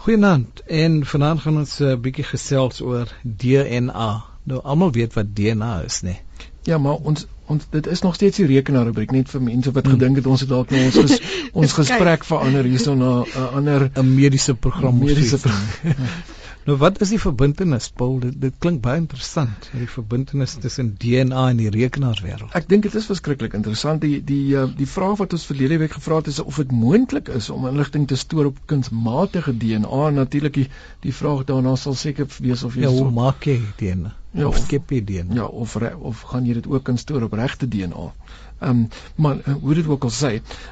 Goeienaand. En vanaand gaan ons 'n uh, bietjie gesels oor DNA. Nou almal weet wat DNA is, né? Nee? Ja, maar ons ons dit is nog steeds die rekenaarrubriek net vir mense wat hmm. gedink het ons het dalk nou ons ges, ons gesprek verander hierso na 'n ander 'n mediese program mediese program. Nou wat is die verbintenis Paul? Dit, dit klink baie interessant. Die verbintenis tussen DNA en die rekenaarswêreld. Ek dink dit is verskriklik interessant. Die die uh, die vraag wat ons verlede week gevra het is of dit moontlik is om inligting te stoor op kunsmatige DNA. Natuurlik die die vraag daarna sal seker wees of jy Ja, hoe maak jy DNA? Ja, of skep jy DNA? Ja, of of gaan jy dit ook kan stoor op regte DNA? Ehm um, maar uh, hoe dit ook al sê,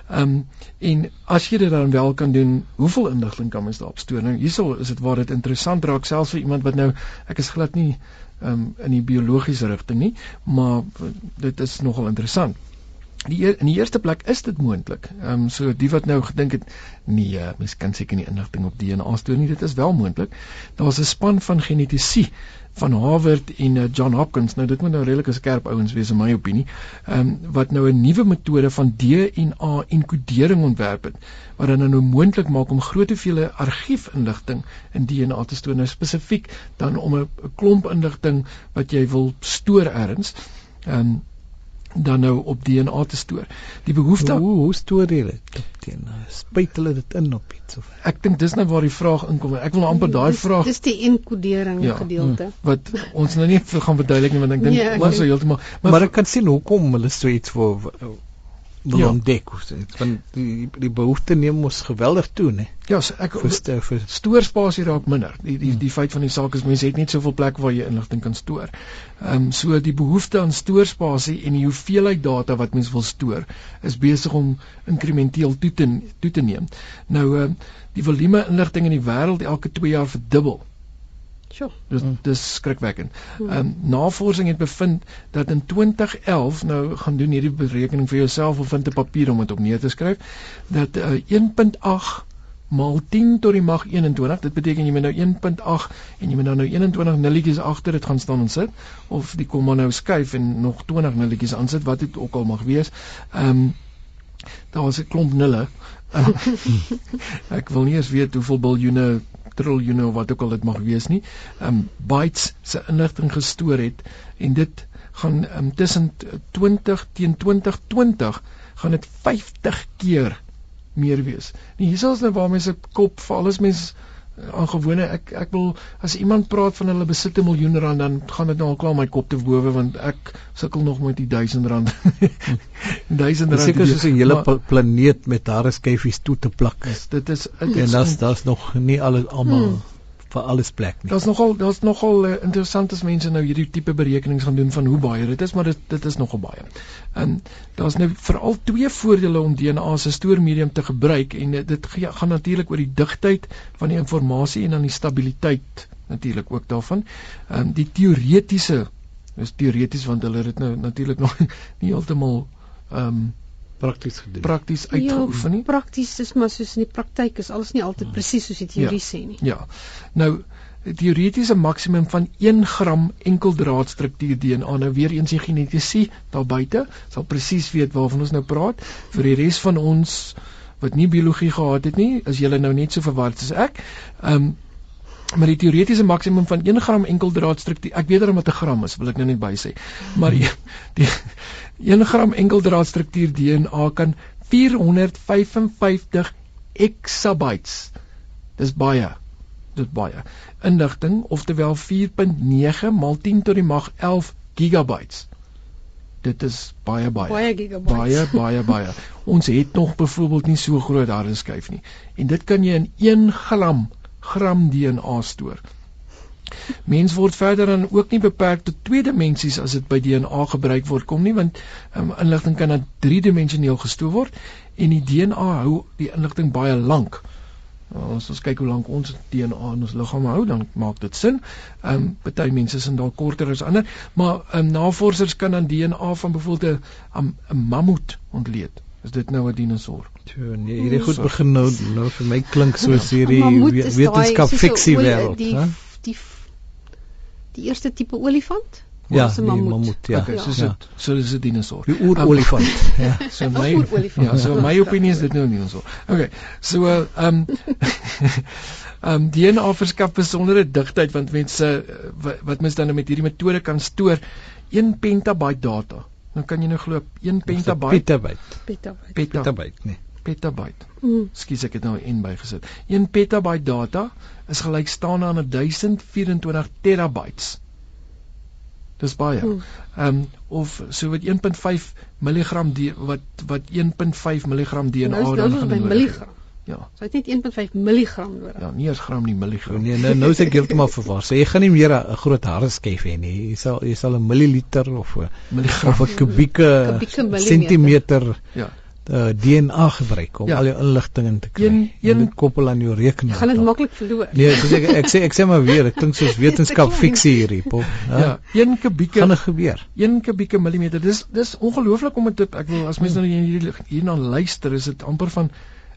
ehm um, en as jy dit dan wel kan doen, hoeveel inligting kan mens daarop stoor? Nou hierso is dit waar dit interessant raak selfs vir iemand wat nou ek is glad nie ehm um, in die biologiese rigting nie, maar dit is nogal interessant. Die in die eerste plek is dit moontlik. Ehm um, so die wat nou gedink het nee, mens kan seker nie inligting op DNA stoor nie. Dit is wel moontlik. Daar's 'n span van genetici van Harvard en uh, John Hopkins. Nou dit moet nou redelike skerp ouens wees in my opinie. Ehm um, wat nou 'n nuwe metode van DNA enkodering ontwerp het wat dan nou moontlik maak om groot hoeveelhede argiefinligting in DNA te stoor. Nou spesifiek dan om 'n klomp inligting wat jy wil stoor ergens. Ehm um, dan nou op DNA te stoor. Die behoefte hoe, hoe stoor jy dit op DNA? Spuit hulle dit in op iets of Ek dink dis nou waar die vraag inkom. Ek wil nou amper daai vraag Dis die enkodering ja, gedeelte. Hmm, wat ons nou nie gaan verduidelik nie want ek dink ja, ons sou heeltemal maar, maar ek kan sien hoekom hulle so iets vir wil ja. ontdek want die die behoefte neem ons geweldig toe nê ja so ek vir stoorspasie raak minder. Die die die feit van die saak is mense het net soveel plek waar jy inligting kan stoor. Ehm um, so die behoefte aan stoorspasie en die hoeveelheid data wat mens wil stoor is besig om inkrementeel toe te toe te neem. Nou ehm uh, die volume inligting in die wêreld elke 2 jaar verdubbel Sjoe. Dis mm. dis skrikwekkend. Hmm. Ehm um, navorsing het bevind dat in 2011 nou gaan doen hierdie berekening vir jouself of vind 'n papier om dit op neer te skryf dat uh, eh, 1.8 maal 10 tot die mag 21 dit beteken jy moet nou 1.8 en jy moet nou 21 nulletjies agter dit gaan staan en sit of die komma nou skuif en nog 20 nulletjies aansit wat dit ook al mag wees. Ehm um, daar was 'n klomp nulle. ek wil nie eens weet hoeveel biljoene triljoene of wat ook al dit mag wees nie. Um bytes se inligting gestoor het en dit gaan um, tussen 20 teen 2020 gaan dit 50 keer meer wees. Nee, hier is nou waar mense kop vir alles mense aan gewone ek ek wil as iemand praat van hulle besit 'n miljoen rand dan gaan dit nou al klaar my kop te bowe want ek sukkel nog met die 1000 rand. 1000 rand seker soos 'n hele maar, planeet met daar is skyfies toe te plak. Is dit is en daar's daar's nog nie al almal hmm vir alles plek nie. Daar's nogal daar's nogal uh, interessant as mense nou hierdie tipe berekenings gaan doen van hoe baie dit is, maar dit dit is nogal baie. En daar's nou veral twee voordele om DNA as 'n stoormedium te gebruik en uh, dit gaan natuurlik oor die digtheid van die inligting en dan die stabiliteit natuurlik ook daarvan. Ehm um, die teoretiese is teoreties want hulle het dit nou natuurlik nog nie heeltemal ehm um, prakties gedoen. Prakties ja, uitgeoefen nie. Ja, prakties is maar soos in die praktyk is alles nie altyd presies soos die teorie ja, sê nie. Ja. Nou teoretiese maksimum van 1 gram enkeldraadstruktuur DNA. Nou weer eens die genetiese daar buite sal presies weet waarvan ons nou praat. Vir die res van ons wat nie biologie gehad het nie, is julle nou net so verward as ek. Ehm um, maar die teoretiese maksimum van 1 gram enkeldraadstruktuur, ek weet darem wat 'n gram is, wil ek nou net by sê. Maar die, die 1 gram enkeldraadstruktuur DNA kan 455 exabytes. Dis baie. Dis baie. Inligting, oftewel 4.9 maal 10 tot die mag 11 gigabytes. Dit is baie baie. Baie gigabytes. Baie baie baie. Ons het nog byvoorbeeld nie so groot hardeskyf nie. En dit kan jy in 1 gram gram DNA stoor. Mens word verder dan ook nie beperk tot twee dimensies as dit by DNA gebruik word kom nie want um, inligting kan na driedimensioneel gestoor word en die DNA hou die inligting baie lank. Nou, as ons kyk hoe lank ons DNA in ons liggaam hou, dan maak dit sin. Ehm um, party mense is dalk korter as ander, maar ehm um, navorsers kan dan DNA van byvoorbeeld 'n 'n mammoet ontleed. Is dit nou 'n dinosour? So nee, hierdie goed begin nou nou vir my klink soos hierdie wetenskap fiksie wêreld, hè? Die die eerste tipe olifant? Ja, die mammoet, ja. Okay, so ja. so dis 'n dinosour. Die oerolifant. ja, so my Ja, so my opinie is dit nou nie so. Okay. So ehm um, Ehm um, DNA verskaf besondere digtheid want mense uh, wat, mens dan met hierdie metode kan stoor 1 petabyte data. Dan kan jy nou glo 1 petabyte petabyte Petabyte. peta, petabyte nee. Petabyte. Mm. Ekskuus ek het nou 'n bygesit. 1 petabyte data is gelykstaande aan 1024 terabytes. Dis baie. Hmm. Ehm um, of so wat 1.5 mg die wat wat 1.5 mg DNA dan nou gaan by nodig. Ja. So het net 1.5 milligram nodig. Ja, nie eens gram nie milligram. Nee, nou nou is ek heeltemal verwar. So jy gaan nie meer 'n groot hardeskyf hê nie. Jy sal jy sal 'n milliliter of 'n milligram. of 'n kubieke Kubieke millimeter. sentimeter Ja. Uh, DNA gebruik om Ja. al jou inligting in te kry. Een- En een- dit koppel aan jou rekenaar. gaan dit maklik verloor. Nee, ek sê ek sê ek sê maar weer, dit klink soos wetenskap fiksie hierdie pop. Ja, 1 kubieke Gaan dit gebeur? 1 kubieke millimeter. Dis dis ongelooflik om dit ek wil as mense nou hier hierna luister, is dit amper van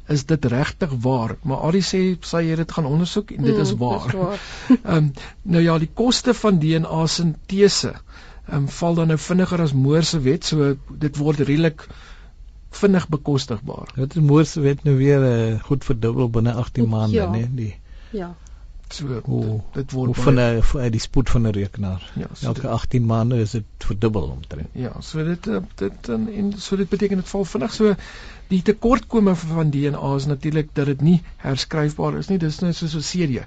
is dit regtig waar? Maar Ari sê sy het dit gaan ondersoek en dit is Mm, waar. dis waar. Ehm um, nou ja, die koste van DNA sintese ehm um, val dan nou vinniger as Moore se wet, so dit word redelik vinnig bekostigbaar. Dit is se wet nou weer uh, goed verdubbel binne 18 maande, Ja. nee, die Ja. So hoe dit hoe word van 'n van die spoed van 'n rekenaar. ja, so Elke dit, 18 maande is dit verdubbel omtrent. ja, so dit eh, dit en, en so dit beteken dit val vinnig so die tekortkome van DNA is natuurlik dat dit nie herskryfbaar is nie. Dis net soos 'n CD.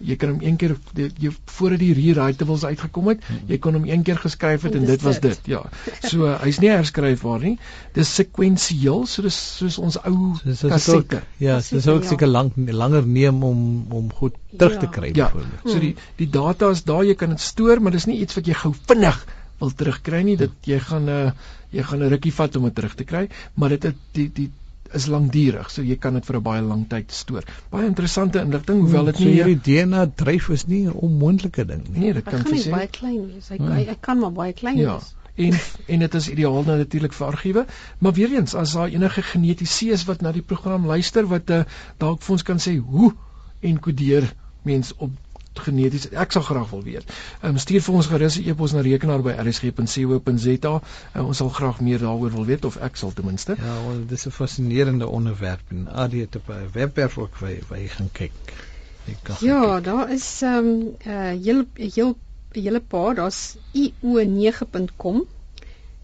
Jy kan hom een keer die- jy voordat die rewritables uitgekom het, jy kon hom een keer geskryf het En en dit was dit. Ja. So uh, hy's nie herskryfbaar nie. Dis sekwensieel, so dis soos ons ou So dis ook kassette. ja, Kassette, dis ook ja. seker lank langer neem om om goed terug Ja. te kry Ja. byvoorbeeld. So die die data is daar, jy kan dit stoor, maar dis nie iets wat jy gou vinnig wil terugkry nie. Dit jy gaan 'n uh, jy gaan 'n rukkie vat om dit terug te kry, maar dit het die die is lankdurig, so jy kan dit vir 'n baie lang tyd stoor. Baie interessante inligting, hoewel dit so nie hierdie DNA dryf is nie 'n onmoontlike ding nie. nee, dit kan vir baie klein wees. Hy Hmm. hy, hy kan maar baie klein Ja. wees. En en dit is ideaal nou natuurlik vir argiewe, maar weer eens as daar enige genetiese wat na die program luister wat uh, dalk vir ons kan sê hoe enkodeer mens op geneties ek sal graag wil weet. Ehm um, stuur vir ons gerus 'n e-pos na rekenaar by rsg.co.za. Uh, ons sal graag meer daaroor wil weet of ek sal ten minste. Ja, wel dis 'n fascinerende onderwerp en het op 'n webwerf ook waar waar jy gaan kyk. Ja, kyk. daar is ehm um, uh heel heel 'n hele paar, daar's io9.com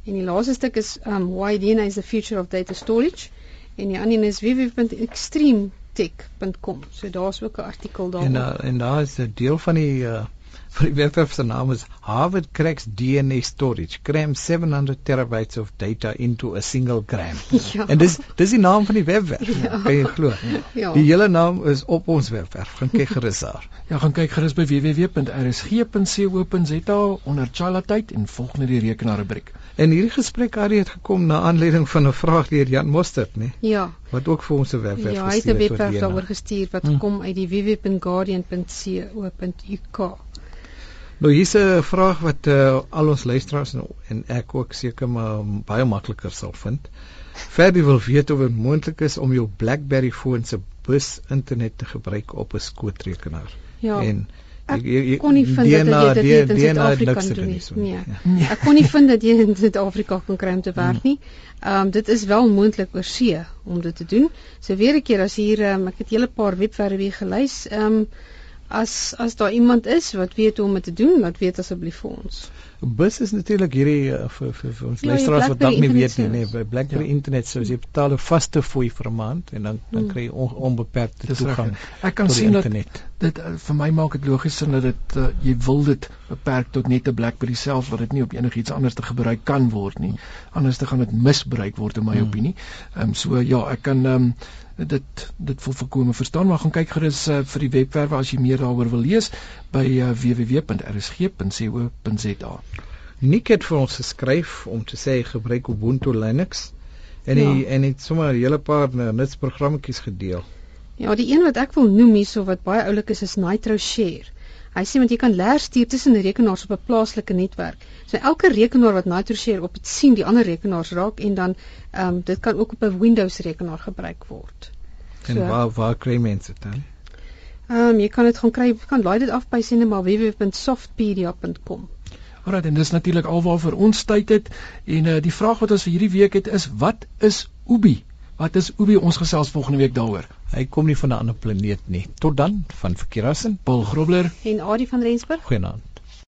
en die laaste stuk is um why DNA is the future of data storage en die ander een is www.extremetech.com. So daar's ook 'n artikel En daaroor. daar en daar is 'n deel van die uh van die webwerf se naam is Harvard cracks DNA storage, crams 700 terabytes of data into a single gram. Ja. En dis dis die naam van die webwerf. Ja. Kan jy glo? ja. Die hele naam is op ons webwerf. Gaan kyk gerus daar. Ja, gaan kyk gerus by www.rsg.co.za onder Chala tyd en volg net die rekenaar rubriek. En hierdie gesprek Adie het gekom na aanleiding van 'n vraag deur Jan Mostert, né? Ja. Wat ook vir ons 'n webwerf Ja, hy het 'n gestuur oor webwerf DNA. daaroor gestuur wat Hmm. kom uit die www.guardian.co.uk. Nou hier's 'n vraag wat uh, al ons luisteraars en, en ek ook seker maar baie makliker sal vind. Verdie wil weet of dit moontlik is om jou BlackBerry foon se bus internet te gebruik op 'n skootrekenaar. Ja. en ek kon nie vind dat jy dit in Suid-Afrika kan doen nie. Nee. Nee. Ek kon nie vind dat jy in Suid-Afrika kan kry om te werk nie. Ehm um, dit is wel moontlik oor see om dit te doen. So weer 'n keer as hier um, ek het 'n hele paar webwerwe gelys. Ehm um, as as daar iemand is wat weet hoe om dit te doen, laat weet asseblief vir ons. Bus is natuurlik hierdie uh, vir, vir vir ons Ja, luisteraars wat dalk nie weet nie, nee, internet by BlackBerry Ja. internet sou jy betaal 'n vaste fooi vir 'n maand en dan dan Hmm. kry jy on, onbeperkte Dis toegang Ek kan tot die sien dat internet. dit uh, vir my maak dit logies sin dat dit uh, jy wil dit beperk tot net 'n BlackBerry self wat dit nie op enigiets anders te gebruik kan word nie. Anders te gaan dit misbruik word in my Hmm. opinie. Ehm um, so ja, ek kan ehm um, dit dit vol voorkome verstaan, maar gaan kyk gerus uh, vir die webwerwe as jy meer daaroor wil lees by uh, www.rsg.co.za. Nick het vir ons geskryf om te sê gebruik Ubuntu Linux en hy Ja. en hy het sommer 'n hele paar uh, nutsprogrammetjies gedeel. Ja, die een wat ek wil noem hierso wat baie oulik is is Nitro Share. Hy sê want jy kan leer stuur tussen rekenaars op 'n plaaslike netwerk. So elke rekenaar wat Nitro Share op het sien die ander rekenaars raak en dan ehm um, dit kan ook op 'n Windows rekenaar gebruik word. En So. waar waar kry mense dit dan? Ehm um, jy kan dit gaan kry, kan laai dit af by net maar www.softpedia.com. Alright, en dis natuurlik alwaar vir ons tyd het en uh, die vraag wat ons vir hierdie week het is wat is Ubi? Wat is Obi ons gesels volgende week daaroor? Hy kom nie van 'n ander planeet nie. Tot dan van Verkeerassen, Paul Grobler En Adie van Rensburg. goeienaand.